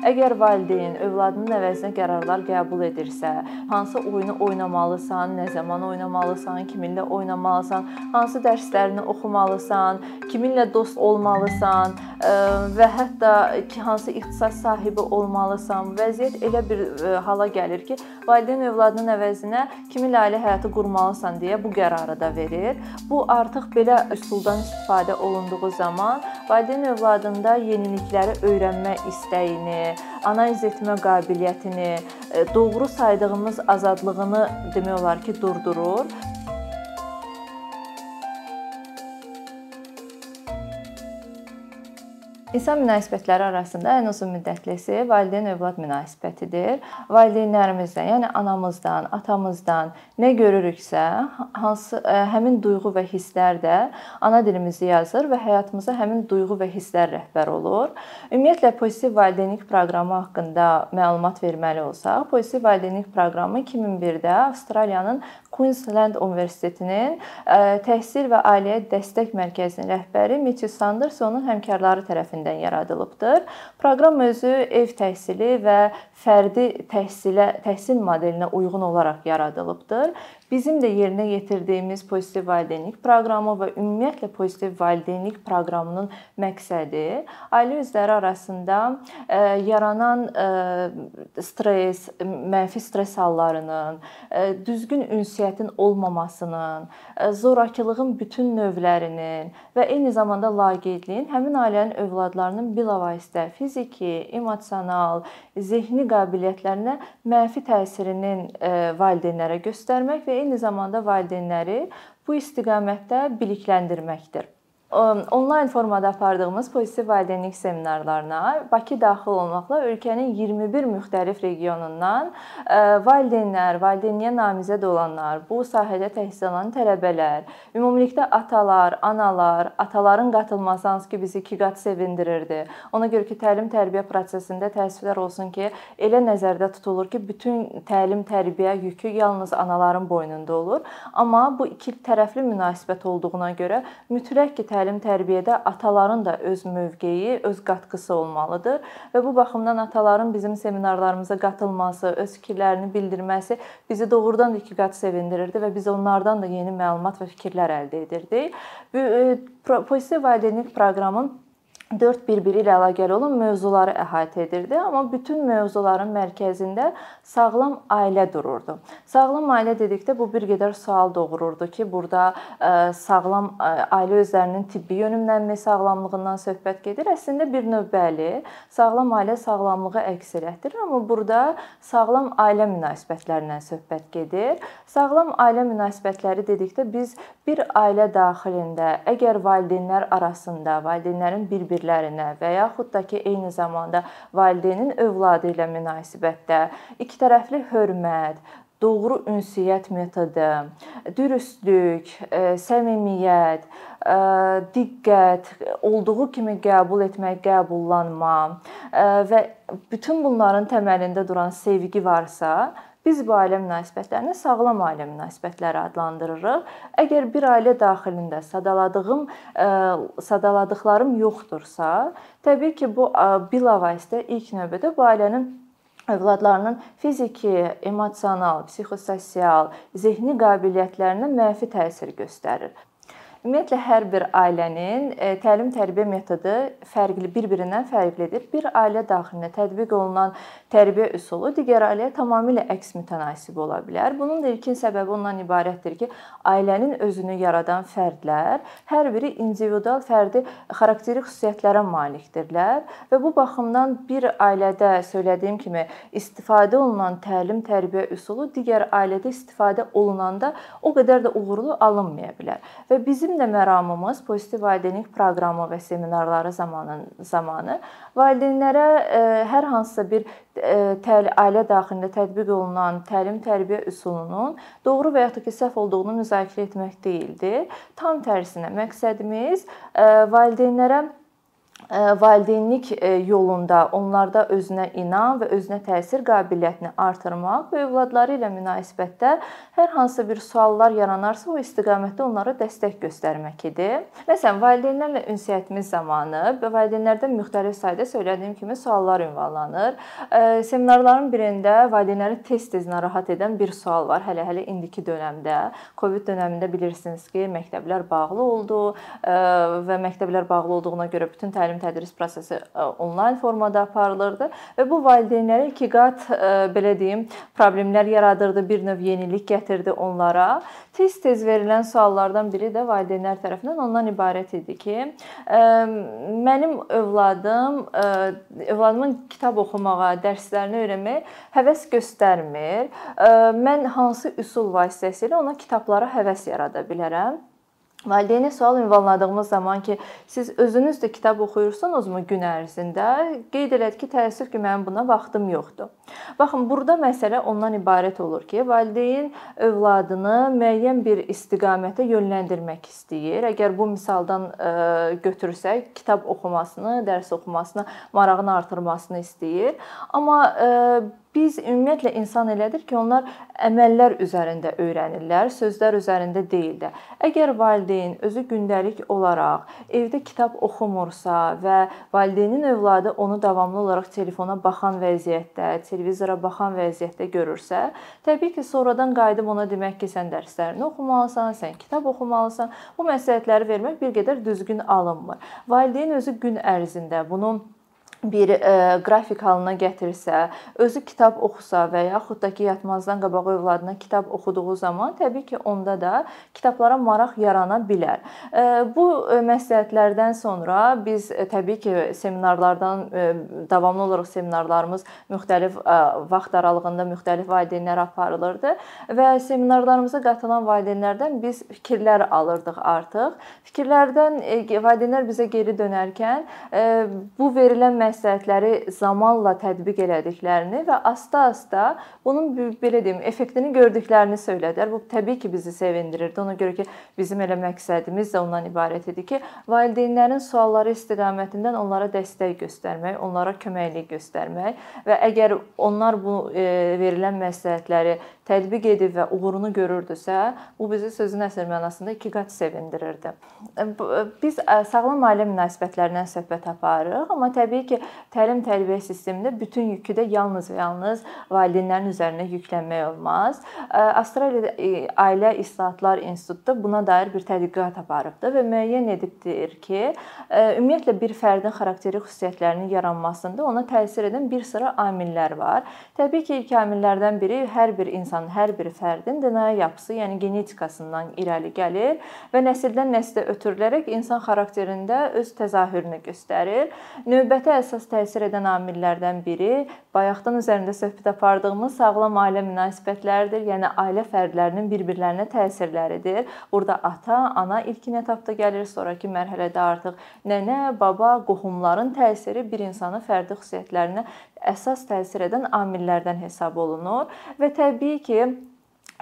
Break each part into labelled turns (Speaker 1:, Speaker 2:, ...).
Speaker 1: Əgər valideyn övladının əvəzinə qərarlar qəbul edirsə, hansı oyunu oynamalısan, nə zaman oynamalısan, kiminlə oynamalısan, hansı dərslərini oxumalısan, kiminlə dost olmalısan və hətta hansı ixtisas sahibi olmalısan, vəziyyət elə bir hala gəlir ki, valideyn övladının əvəzinə kiminlə ailə həyatı qurmalısan deyə bu qərarı da verir. Bu artıq belə üsuldan istifadə olunduğu zaman valideyn övladında yenilikləri öyrənmə istəyini, analiz etmə qabiliyyətini, e, doğru saydığımız azadlığını demək olar ki, durdurur. İnsan münasibətləri arasında ən uzun müddətlisi valideyn-övlad münasibətidir. Valideynlərimizdən, yəni anamızdan, atamızdan nə görürüksə, hansı e, həmin duyğu və hisslər də ana dilimizi yazır və həyatımıza həmin duyğu və hisslər rəhbər olur. Ümumiyyətlə pozitiv valideynlik proqramı haqqında məlumat verməli olsaq, pozitiv valideynlik proqramı 2001-də Avstraliyanın Queensland Universitetinin e, Təhsil və Ailəyə Dəstək Mərkəzinin rəhbəri Matthew Sanders onun həmkarları tərəfindən yaradılıbdır. Proqram özü ev təhsili və fərdi təhsilə, təhsil modelinə uyğun olaraq yaradılıbdır Bizim də yerinə yetirdiyimiz pozitiv valideynlik proqramı və ümumiyyətlə pozitiv valideynlik proqramının məqsədi ailə üzvləri arasında e, yaranan e, stress, mənfi stress hallarının, e, düzgün ünsiyyətin olmamasının, zorakılığın bütün növlərinin və eyni zamanda laqeydliyin həmin ailənin övladlarının bilavasitə fiziki, emosional, zehni qabiliyyətlərinə mənfi təsirinin valideynlərə göstərmək və eyni zamanda valideynləri bu istiqamətdə bilikləndirməkdir. Onlayn formada apardığımız pozitiv valideynlik seminarlarına Bakı daxil olmaqla ölkənin 21 müxtəlif regionundan e, valideynlər, valideynliyə namizəd olanlar, bu sahədə təhsil alan tələbələr, ümumilikdə atalar, analar, ataların qatılması hansı ki bizi iki qat sevindirirdi. Ona görə ki, təlim-tərbiyə prosesində təəssüflər olsun ki, elə nəzərdə tutulur ki, bütün təlim-tərbiyə yükü yalnız anaların boynunda olur. Amma bu iki tərəfli münasibət olduğuna görə mütləq ki, təlim-tərbiyədə ataların da öz mövqeyi, öz qatqısı olmalıdır və bu baxımdan ataların bizim seminarlarımıza qatılması, öz fikirlərini bildirməsi bizi doğrudan da iki qat sevindirirdi və biz onlardan da yeni məlumat və fikirlər əldə edirdik. Bu e, pozitiv valideynlik proqramının 4 bir-biri ilə əlaqəli olan mövzuları əhatə edirdi, amma bütün mövzuların mərkəzində sağlam ailə dururdu. Sağlam ailə dedikdə bu bir qədər sual doğururdu ki, burada e, sağlam e, ailə özlərinin tibbi yönümlənmə sağlamlığından söhbət gedir. Əslində bir növ bəli, sağlam ailə sağlamlığı əks elətdirir, amma burada sağlam ailə münasibətlərindən söhbət gedir. Sağlam ailə münasibətləri dedikdə biz bir ailə daxilində əgər valideynlər arasında, valideynlərin bir-bir bir-birlərinə və yaxud da ki, eyni zamanda valideynin övladı ilə münasibətdə ikitərəfli hörmət, doğru ünsiyyət metodu, dürüstlük, e, səmimiyyət, e, diqqət, olduğu kimi qəbul etmək, qəbullanma e, və bütün bunların təməlində duran sevgi varsa, Biz bu ailə münasibətlərini sağlam ailə münasibətləri adlandırırıq. Əgər bir ailə daxilində sadaladığım e, sadaladıqlarım yoxdursa, təbii ki, bu bilavasitə ilk növbədə bu ailənin övladlarının fiziki, emosional, psixososial, zehni qabiliyyətlərinə mənfi təsir göstərir. Ümumiyyətlə hər bir ailənin e, təlim-tərbiyə metodu fərqli, bir-birindən fərqlidir. Bir ailə daxilində tətbiq olunan tərbiyə üsulu digər ailəyə tamamilə əks mütənasib ola bilər. Bunun da ilkin səbəbi ondan ibarətdir ki, ailənin özünü yaradan fərdlər hər biri individual fərdi xarakterik xüsusiyyətlərə malikdirlər və bu baxımdan bir ailədə söylədiyim kimi istifadə olunan təlim-tərbiyə üsulu digər ailədə istifadə olunanda o qədər də uğurlu alınmaya bilər. Və bizim Bizim də məramımız pozitiv valideynlik proqramı və seminarları zamanı zamanı valideynlərə e, hər hansısa bir e, ailə daxilində tətbiq olunan təlim-tərbiyə üsulunun doğru və ya da ki, səhv olduğunu müzakirə etmək deyildi. Tam tərsinə məqsədimiz e, valideynlərə valideynlik yolunda onlarda özünə inam və özünə təsir qabiliyyətini artırmaq və övladları ilə münasibətdə hər hansı bir suallar yaranarsa o istiqamətdə onlara dəstək göstərmək idi. Məsələn, valideynlərlə ünsiyyətimiz zamanı valideynlərdən müxtəlif sayda söylədiyim kimi suallar ünvanlanır. Seminarların birində valideynləri tez-tez narahat edən bir sual var. Hələ-hələ indiki dövrdə, Covid dövründə bilirsiniz ki, məktəblər bağlı oldu və məktəblər bağlı olduğuna görə bütün təlim tədris prosesi e, onlayn formada aparılırdı və bu valideynlərə iki qat e, belə deyim, problemlər yaradırdı, bir növ yenilik gətirdi onlara. Tez-tez verilən suallardan biri də valideynlər tərəfindən ondan ibarət idi ki, e, mənim övladım övladımın kitab oxumağa, dərslərini öyrənməyə həvəs göstərmir. Mən hansı üsul vasitəsilə ona kitablara həvəs yarada bilərəm? Valideynə sual ünvanladığımız zaman ki, siz özünüz də kitab oxuyursunuzmu gün ərzində? Qeyd elədi ki, təəssüf ki, mənim buna vaxtım yoxdur. Baxın, burada məsələ ondan ibarət olur ki, valideyn övladını müəyyən bir istiqamətə yönləndirmək istəyir. Əgər bu misaldan e, götürsək, kitab oxumasını, dərs oxumasını, marağını artırmasını istəyir. Amma e, Biz ümumiyyətlə insan elədir ki, onlar əməllər üzərində öyrənirlər, sözlər üzərində deyil də. Əgər valideyn özü gündəlik olaraq evdə kitab oxumursa və valideynin övladı onu davamlı olaraq telefona baxan vəziyyətdə, televizora baxan vəziyyətdə görürsə, təbii ki, sonradan qayıdıb ona demək ki, sən dərslərini oxumalısan, sən kitab oxumalısan. Bu məsləhətləri vermək bir qədər düzgün alınmır. Valideyn özü gün ərzində bunu bir e, qrafik halına gətirsə, özü kitab oxusa və yaxud da ki, yatmazdan qabaq övladına kitab oxuduğu zaman təbii ki, onda da kitablara maraq yarana bilər. E, bu e, məsləhətlərdən sonra biz e, təbii ki, seminarlardan e, davamlı olaraq seminarlarımız müxtəlif e, vaxt aralığında müxtəlif valideynlər aparılırdı və seminarlarımıza qatılan valideynlərdən biz fikirlər alırdıq artıq. Fikirlərdən e, valideynlər bizə geri dönərkən e, bu verilən məsləhətləri zamanla tətbiq elədiklərini və asta-asta bunun belə deyim, effektini gördüklərini söylədilər. Bu təbii ki, bizi sevindirirdi. Ona görə ki, bizim elə məqsədimiz də ondan ibarət idi ki, valideynlərin sualları istiqamətindən onlara dəstək göstərmək, onlara köməklik göstərmək və əgər onlar bu e, verilən məsləhətləri tətbiq edib və uğurunu görürdüsə, bu bizi sözün əsl mənasında iki qat sevindirirdi. E, e, biz sağlam ailə münasibətlərindən söhbət aparırıq, amma təbii ki, təlim-tərbiyə sistemində bütün yükü də yalnız və yalnız valideynlərin üzərinə yüklənmək olmaz. Avstraliyada Ailə İslahatlar İnstitutu buna dair bir tədqiqat aparıbdı və müəyyən edibdir ki, ümumiyyətlə bir fərdin xarakteri xüsusiyyətlərinin yaranmasında ona təsir edən bir sıra amillər var. Təbii ki, ilk amillərdən biri hər bir insan insanın hər bir fərdin DNA yapısı, yəni genetikasından irəli gəlir və nəsildən nəslə ötürülərək insan xarakterində öz təzahürünü göstərir. Növbəti əsas təsir edən amillərdən biri bayaqdan üzərində söhbət apardığımız sağlam ailə münasibətləridir. Yəni ailə fərdlərinin bir-birlərinə təsirləridir. Burada ata, ana ilkin etapda gəlir, sonrakı mərhələdə artıq nənə, baba, qohumların təsiri bir insanın fərdi xüsusiyyətlərinə əsas təsir edən amillərdən hesab olunur və təbii ki,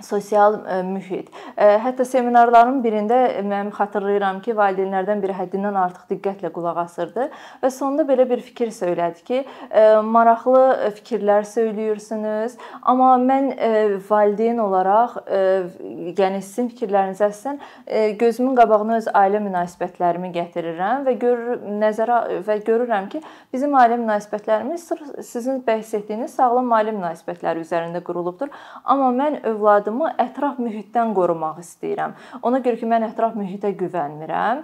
Speaker 1: sosial e, mühit. E, hətta seminarların birində mən xatırlayıram ki, valideynlərdən biri həddindən artıq diqqətlə qulaq asırdı və sonda belə bir fikir söylədi ki, e, maraqlı fikirlər söyləyirsiniz, amma mən valideyn olaraq, yəni sizin fikirləriniz əsasən gözümün qabağına öz ailə münasibətlərimi gətirirəm və görür nəzərə və görürəm ki, bizim ailə münasibətlərimiz sizin bəhs etdiyiniz sağlam ailə münasibətləri üzərində qurulubdur. Amma mən övladım övladımı ətraf mühitdən qorumaq istəyirəm. Ona görə ki, mən ətraf mühitə güvənmirəm.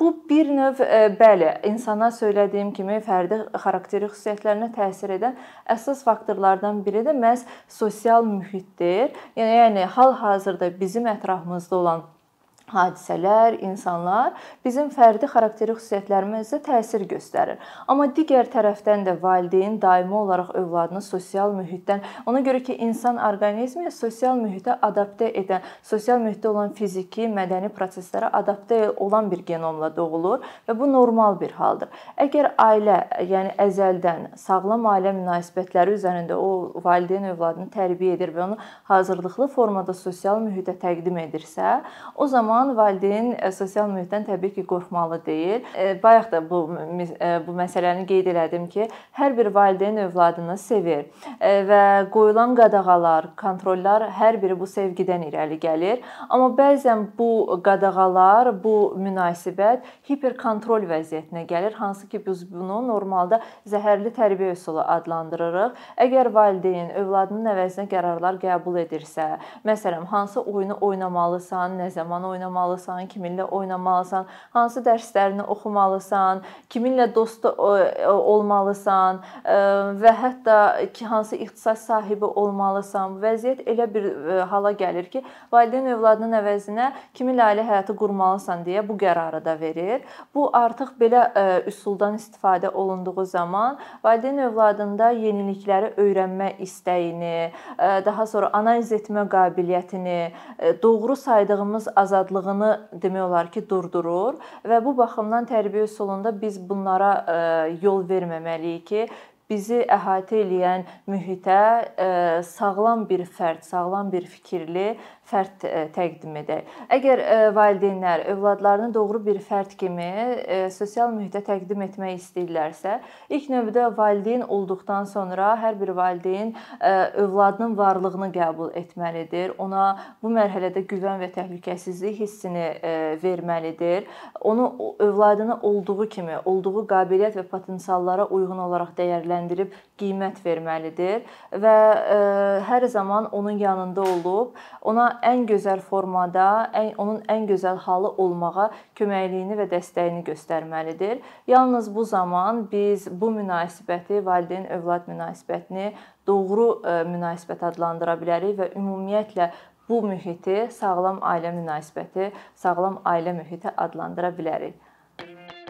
Speaker 1: Bu bir növ bəli, insana söylədiyim kimi fərdi xarakteri xüsusiyyətlərinə təsir edən əsas faktorlardan biri də məhz sosial mühitdir. Yəni, yəni hal-hazırda bizim ətrafımızda olan hadisələr, insanlar bizim fərdi xarakteri xüsusiyyətlərimizə təsir göstərir. Amma digər tərəfdən də valideyn daimi olaraq övladını sosial mühitdən, ona görə ki, insan orqanizmi sosial mühitə adaptə edən, sosial mühitdə olan fiziki, mədəni proseslərə adaptə olan bir genomla doğulur və bu normal bir haldır. Əgər ailə, yəni əzəldən sağlam ailə münasibətləri üzərində o valideyn övladını tərbiyə edir və onu hazırlıqlı formada sosial mühitə təqdim edirsə, o zaman zaman valideyn sosial mühitdən təbii ki, qorxmalı deyil. Bayaq da bu bu məsələni qeyd elədim ki, hər bir valideyn övladını sevir və qoyulan qadağalar, kontrollar hər biri bu sevgidən irəli gəlir. Amma bəzən bu qadağalar, bu münasibət hiperkontrol vəziyyətinə gəlir, hansı ki biz bunu normalda zəhərli tərbiyə üsulu adlandırırıq. Əgər valideyn övladının əvəzinə qərarlar qəbul edirsə, məsələn, hansı oyunu oynamalısan, nə zaman oynamalısan, kiminlə oynamalısan, hansı dərslərini oxumalısan, kiminlə dost olmalısan və hətta ki, hansı ixtisas sahibi olmalısan. Vəziyyət elə bir hala gəlir ki, valideyn övladının əvəzinə kiminlə ailə həyatı qurmalısan deyə bu qərarı da verir. Bu artıq belə üsuldan istifadə olunduğu zaman valideyn övladında yenilikləri öyrənmə istəyini, daha sonra analiz etmə qabiliyyətini, doğru saydığımız azadlığını demək olar ki, durdurur və bu baxımdan tərbiyə üsulunda biz bunlara yol verməməliyik ki, bizi əhatə edən mühitə sağlam bir fərd, sağlam bir fikirli fərd e, təqdim edək. Əgər e, valideynlər övladlarını doğru bir fərd kimi e, sosial mühitə təqdim etmək istəyirlərsə, ilk növbədə valideyn olduqdan sonra hər bir valideyn övladının varlığını qəbul etməlidir. Ona bu mərhələdə güvən və təhlükəsizlik hissini verməlidir. Onu övladını olduğu kimi, olduğu qabiliyyət və potensiallara uyğun olaraq dəyərləndirib qiymət verməlidir və hər zaman onun yanında olub ona ən gözəl formada, ən onun ən gözəl halı olmağa köməkliyini və dəstəyini göstərməlidir. Yalnız bu zaman biz bu münasibəti, valideyn-övlad münasibətini doğru e, münasibət adlandıra bilərik və ümumiyyətlə bu mühiti sağlam ailə münasibəti, sağlam ailə mühiti adlandıra bilərik.